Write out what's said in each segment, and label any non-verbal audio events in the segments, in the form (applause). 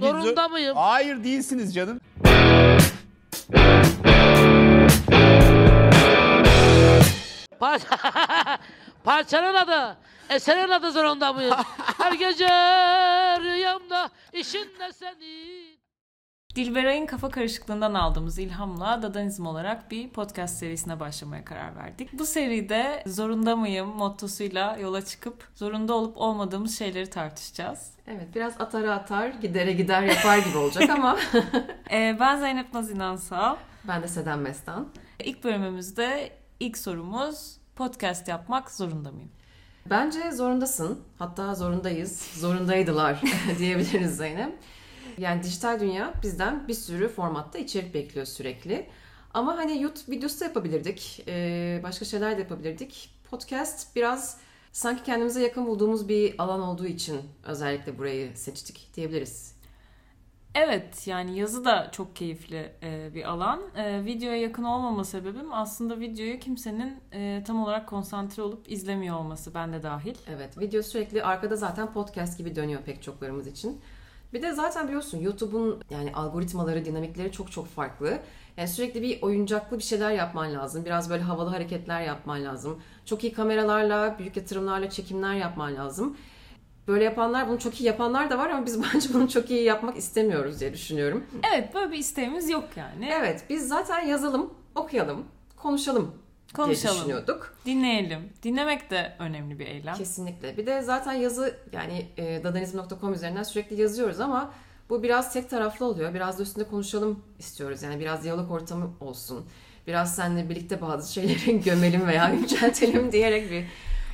Zorunda mıyım? Hayır değilsiniz canım. Parça... (laughs) Parçanın adı. Eserin adı zorunda mıyım? (laughs) Her gece rüyamda işinde senin. Dilberay'ın kafa karışıklığından aldığımız ilhamla Dadanizm olarak bir podcast serisine başlamaya karar verdik. Bu seride zorunda mıyım mottosuyla yola çıkıp zorunda olup olmadığımız şeyleri tartışacağız. Evet biraz atar atar gidere gider yapar gibi olacak ama (laughs) (laughs) Ee, ben Zeynep Naz İnansal. ben de Seden Mestan. İlk bölümümüzde ilk sorumuz podcast yapmak zorunda mıyım? Bence zorundasın. Hatta zorundayız. Zorundaydılar (laughs) diyebiliriz Zeynep. Yani dijital dünya bizden bir sürü formatta içerik bekliyor sürekli. Ama hani YouTube videosu da yapabilirdik. ee, Başka şeyler de yapabilirdik. Podcast biraz sanki kendimize yakın bulduğumuz bir alan olduğu için özellikle burayı seçtik diyebiliriz. Evet yani yazı da çok keyifli e, bir alan. E, videoya yakın olmama sebebim aslında videoyu kimsenin e, tam olarak konsantre olup izlemiyor olması ben de dahil. Evet, video sürekli arkada zaten podcast gibi dönüyor pek çoklarımız için. Bir de zaten biliyorsun YouTube'un yani algoritmaları, dinamikleri çok çok farklı. Yani sürekli bir oyuncaklı bir şeyler yapman lazım. Biraz böyle havalı hareketler yapman lazım. Çok iyi kameralarla, büyük yatırımlarla çekimler yapman lazım. Böyle yapanlar, bunu çok iyi yapanlar da var ama biz (laughs) bence bunu çok iyi yapmak istemiyoruz diye düşünüyorum. Evet böyle bir isteğimiz yok yani. Evet, biz zaten yazalım, okuyalım, konuşalım, diye Konuşalım, düşünüyorduk. dinleyelim. Dinlemek de önemli bir eylem. Kesinlikle. Bir de zaten yazı yani e, dadanizm.com üzerinden sürekli yazıyoruz ama bu biraz tek taraflı oluyor. Biraz da üstünde konuşalım istiyoruz. Yani biraz diyalog ortamı olsun. Biraz seninle birlikte bazı şeyleri (laughs) gömelim veya yüceltelim diyerek bir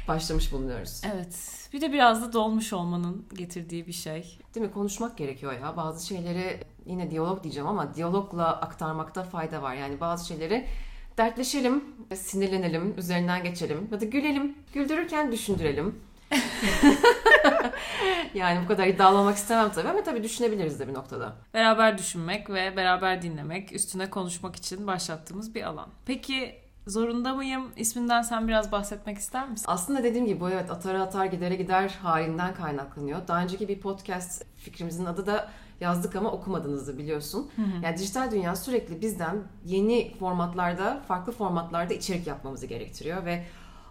başlamış bulunuyoruz. Evet. Bir de biraz da dolmuş olmanın getirdiği bir şey. Değil mi? Konuşmak gerekiyor ya. Bazı şeyleri yine diyalog diyeceğim ama diyalogla aktarmakta fayda var. Yani bazı şeyleri dertleşelim, sinirlenelim, üzerinden geçelim ya da gülelim. Güldürürken düşündürelim. (laughs) yani bu kadar iddialı olmak istemem tabii ama tabii düşünebiliriz de bir noktada. Beraber düşünmek ve beraber dinlemek, üstüne konuşmak için başlattığımız bir alan. Peki zorunda mıyım? İsminden sen biraz bahsetmek ister misin? Aslında dediğim gibi bu evet atara atar gidere gider halinden kaynaklanıyor. Daha önceki bir podcast fikrimizin adı da yazdık ama okumadığınızı biliyorsun. Yani dijital dünya sürekli bizden yeni formatlarda, farklı formatlarda içerik yapmamızı gerektiriyor ve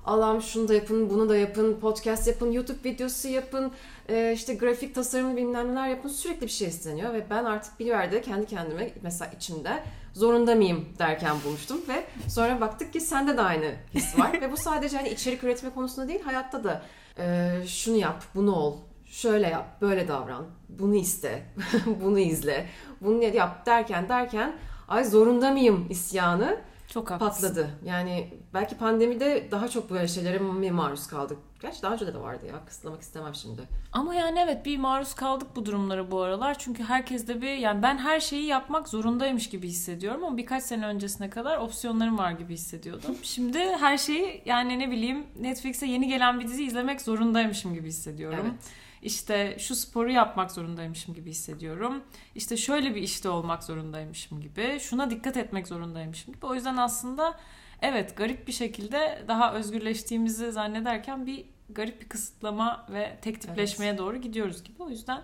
Allah'ım şunu da yapın, bunu da yapın, podcast yapın, YouTube videosu yapın, e, işte grafik tasarımı bilmem neler yapın. Sürekli bir şey isteniyor ve ben artık bir yerde kendi kendime mesela içimde zorunda mıyım derken bulmuştum ve sonra baktık ki sende de aynı his var ve bu sadece hani içerik üretme konusunda değil hayatta da e, şunu yap, bunu ol, şöyle yap, böyle davran, bunu iste, (laughs) bunu izle, bunu yap derken derken ay zorunda mıyım isyanı Çok haklısın. patladı. Yani belki pandemide daha çok böyle şeylere mi maruz kaldık? Gerçi daha önce de vardı ya. Kısıtlamak istemem şimdi. Ama yani evet bir maruz kaldık bu durumlara bu aralar. Çünkü herkes de bir yani ben her şeyi yapmak zorundaymış gibi hissediyorum ama birkaç sene öncesine kadar opsiyonlarım var gibi hissediyordum. (laughs) Şimdi her şeyi yani ne bileyim Netflix'e yeni gelen bir dizi izlemek zorundaymışım gibi hissediyorum. Evet. İşte şu sporu yapmak zorundaymışım gibi hissediyorum. İşte şöyle bir işte olmak zorundaymışım gibi. Şuna dikkat etmek zorundaymışım gibi. O yüzden aslında evet garip bir şekilde daha özgürleştiğimizi zannederken bir garip bir kısıtlama ve tek tipleşmeye doğru gidiyoruz gibi. O yüzden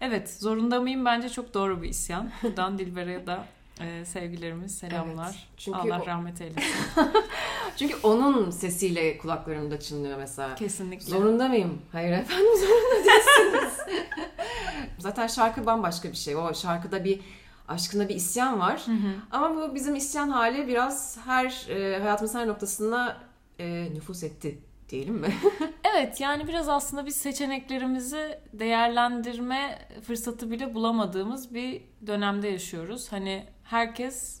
evet zorunda mıyım bence çok doğru bir isyan. (laughs) Buradan Dilber'e da e, sevgilerimiz, selamlar. Evet. Çünkü Allah o- rahmet eylesin. (laughs) Çünkü onun sesiyle kulaklarımda çınlıyor mesela. Kesinlikle. Zorunda mıyım? Hayır efendim (laughs) zorunda değilsiniz. (laughs) Zaten şarkı bambaşka bir şey. O şarkıda bir aşkına bir isyan var. Ama bu bizim isyan hali biraz her e, hayatımızın her noktasına e, nüfus etti diyelim mi? Evet yani biraz aslında biz seçeneklerimizi değerlendirme fırsatı bile bulamadığımız bir dönemde yaşıyoruz. Hani herkes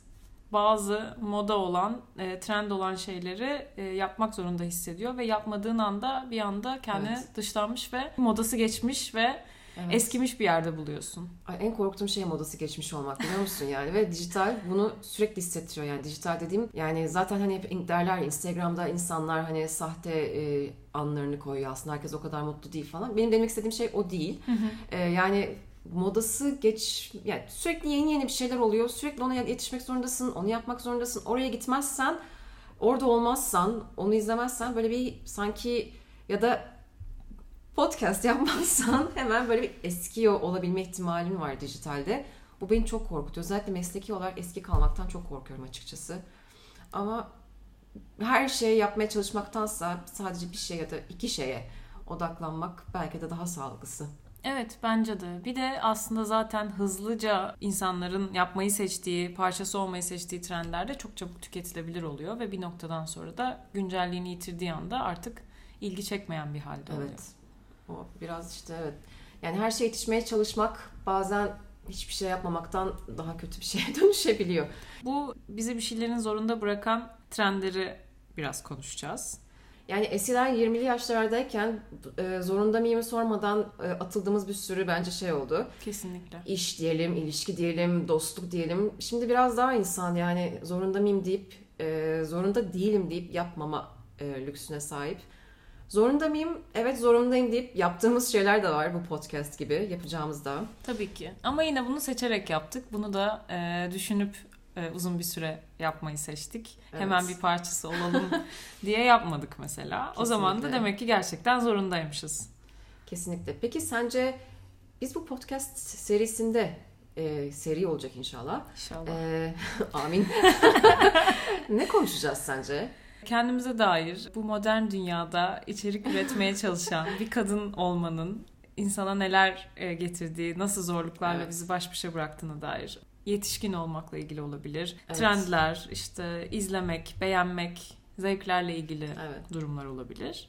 bazı moda olan, e, trend olan şeyleri e, yapmak zorunda hissediyor ve yapmadığın anda bir anda kendini Evet. dışlanmış ve modası geçmiş ve Evet. eskimiş bir yerde buluyorsun. Ay, en korktuğum şey modası geçmiş olmak biliyor musun yani ve dijital bunu sürekli hissettiriyor yani dijital dediğim yani zaten hani hep derler ya, Instagram'da insanlar hani sahte e, anlarını koyuyor aslında herkes o kadar mutlu değil falan benim demek istediğim şey o değil E, yani modası geç yani sürekli yeni yeni bir şeyler oluyor sürekli ona yetişmek zorundasın onu yapmak zorundasın oraya gitmezsen orada olmazsan onu izlemezsen böyle bir sanki ya da podcast yapmazsan (laughs) hemen böyle bir eskiyor olabilme ihtimalin var dijitalde. Bu beni çok korkutuyor. Özellikle mesleki olarak eski kalmaktan çok korkuyorum açıkçası. Ama her şeyi yapmaya çalışmaktansa sadece bir şey ya da iki şeye odaklanmak belki de daha sağlıklısı. Evet bence de. Bir de aslında zaten hızlıca insanların yapmayı seçtiği, parçası olmayı seçtiği trendler de çok çabuk tüketilebilir oluyor ve bir noktadan sonra da güncelliğini yitirdiği anda artık ilgi çekmeyen bir halde oluyor. Evet. O biraz işte evet. Yani her şeye yetişmeye çalışmak bazen hiçbir şey yapmamaktan daha kötü bir (laughs) şeye dönüşebiliyor. Bu bizi bir şeylerin zorunda bırakan trendleri biraz konuşacağız. Yani eskiden 20'li yaşlardayken e, zorunda mıyım sormadan e, atıldığımız bir sürü bence şey oldu. Kesinlikle. İş diyelim, ilişki diyelim, dostluk diyelim. Şimdi biraz daha insan yani zorunda mıyım deyip, e, zorunda değilim deyip yapmama e, lüksüne sahip. Zorunda mıyım? Evet zorundayım deyip yaptığımız şeyler de var bu podcast gibi yapacağımız da. Tabii ki. Ama yine bunu seçerek yaptık. Bunu da e, düşünüp e, uzun bir süre yapmayı seçtik. Evet. Hemen bir parçası olalım (laughs) diye yapmadık mesela. O zaman da Kesinlikle. demek ki gerçekten zorundaymışız. Kesinlikle. Peki sence biz bu podcast serisinde e, seri olacak inşallah. İnşallah. E, (laughs) amin. ne konuşacağız sence? Kendimize dair bu modern dünyada içerik üretmeye çalışan bir kadın olmanın insana neler e, getirdiği, nasıl zorluklarla Evet. bizi baş başa bıraktığına dair yetişkin olmakla ilgili olabilir. Evet. Trendler, işte izlemek, beğenmek, zevklerle ilgili Evet. durumlar olabilir.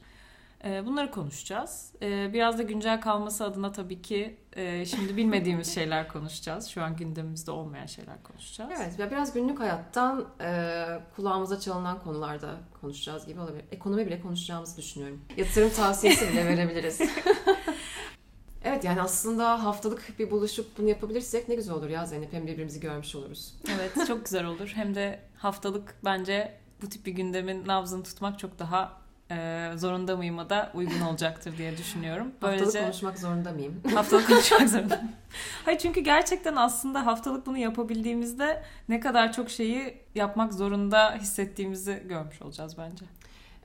E, Bunları konuşacağız. E, Biraz da güncel kalması adına tabii ki e, şimdi bilmediğimiz (laughs) şeyler konuşacağız. Şu an gündemimizde olmayan şeyler konuşacağız. Evet, biraz günlük hayattan e, kulağımıza çalınan konularda konuşacağız gibi olabilir. Ekonomi bile konuşacağımızı düşünüyorum. Yatırım tavsiyesi bile verebiliriz. (laughs) evet yani aslında haftalık bir buluşup bunu yapabilirsek ne güzel olur ya Zeynep. Hem birbirimizi görmüş oluruz. Evet çok güzel olur. Hem de haftalık bence bu tip bir gündemin nabzını tutmak çok daha e, zorunda mıyıma da uygun olacaktır diye düşünüyorum. Haftalık Böylece konuşmak zorunda mıyım? haftalık (laughs) konuşmak zorunda. Hayır çünkü gerçekten aslında haftalık bunu yapabildiğimizde ne kadar çok şeyi yapmak zorunda hissettiğimizi görmüş olacağız bence.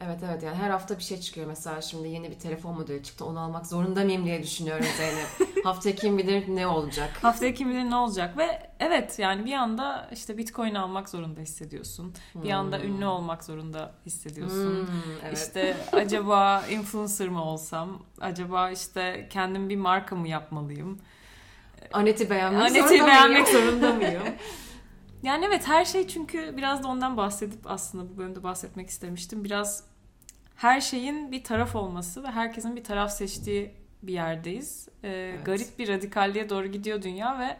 Evet evet yani her hafta bir şey çıkıyor. Mesela şimdi yeni bir telefon modeli çıktı. Onu almak zorunda mıyım diye düşünüyorum Zeynep. (laughs) Haftaya kim bilir ne olacak. Haftaya kim bilir ne olacak ve evet yani bir anda işte bitcoin almak zorunda hissediyorsun. Bir anda Hmm. ünlü olmak zorunda hissediyorsun. Hmm, evet. İşte acaba influencer mı olsam? Acaba işte kendim bir marka mı yapmalıyım? Anet'i beğenmek Anet'i zorunda beğenmek mıyım? (laughs) zorunda mıyım? Yani evet her şey çünkü biraz da ondan bahsedip aslında bu bölümde bahsetmek istemiştim. Biraz her şeyin bir taraf olması ve herkesin bir taraf seçtiği bir yerdeyiz. Ee, Garip bir radikalliğe doğru gidiyor dünya ve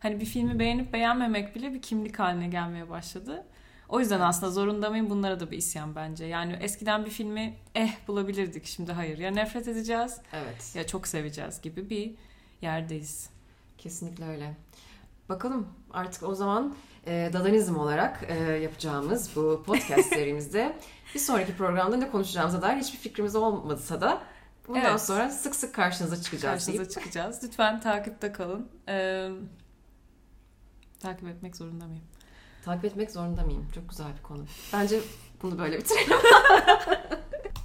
hani bir filmi beğenip beğenmemek bile bir kimlik haline gelmeye başladı. O yüzden aslında zorunda mıyım bunlara da bir isyan bence. Yani eskiden bir filmi eh bulabilirdik şimdi hayır. Ya nefret edeceğiz Evet. ya çok seveceğiz gibi bir yerdeyiz. Kesinlikle öyle. Bakalım artık o zaman e, Dadanizm olarak e, yapacağımız bu podcast (laughs) serimizde bir sonraki programda ne konuşacağımıza dair hiçbir fikrimiz olmasa da bundan Evet. sonra sık sık karşınıza çıkacağız Karşınıza deyip çıkacağız. Lütfen takipte kalın. Ee, takip etmek zorunda mıyım? takip etmek zorunda mıyım? Çok güzel bir konu. (laughs) Bence bunu böyle bitirelim. (laughs)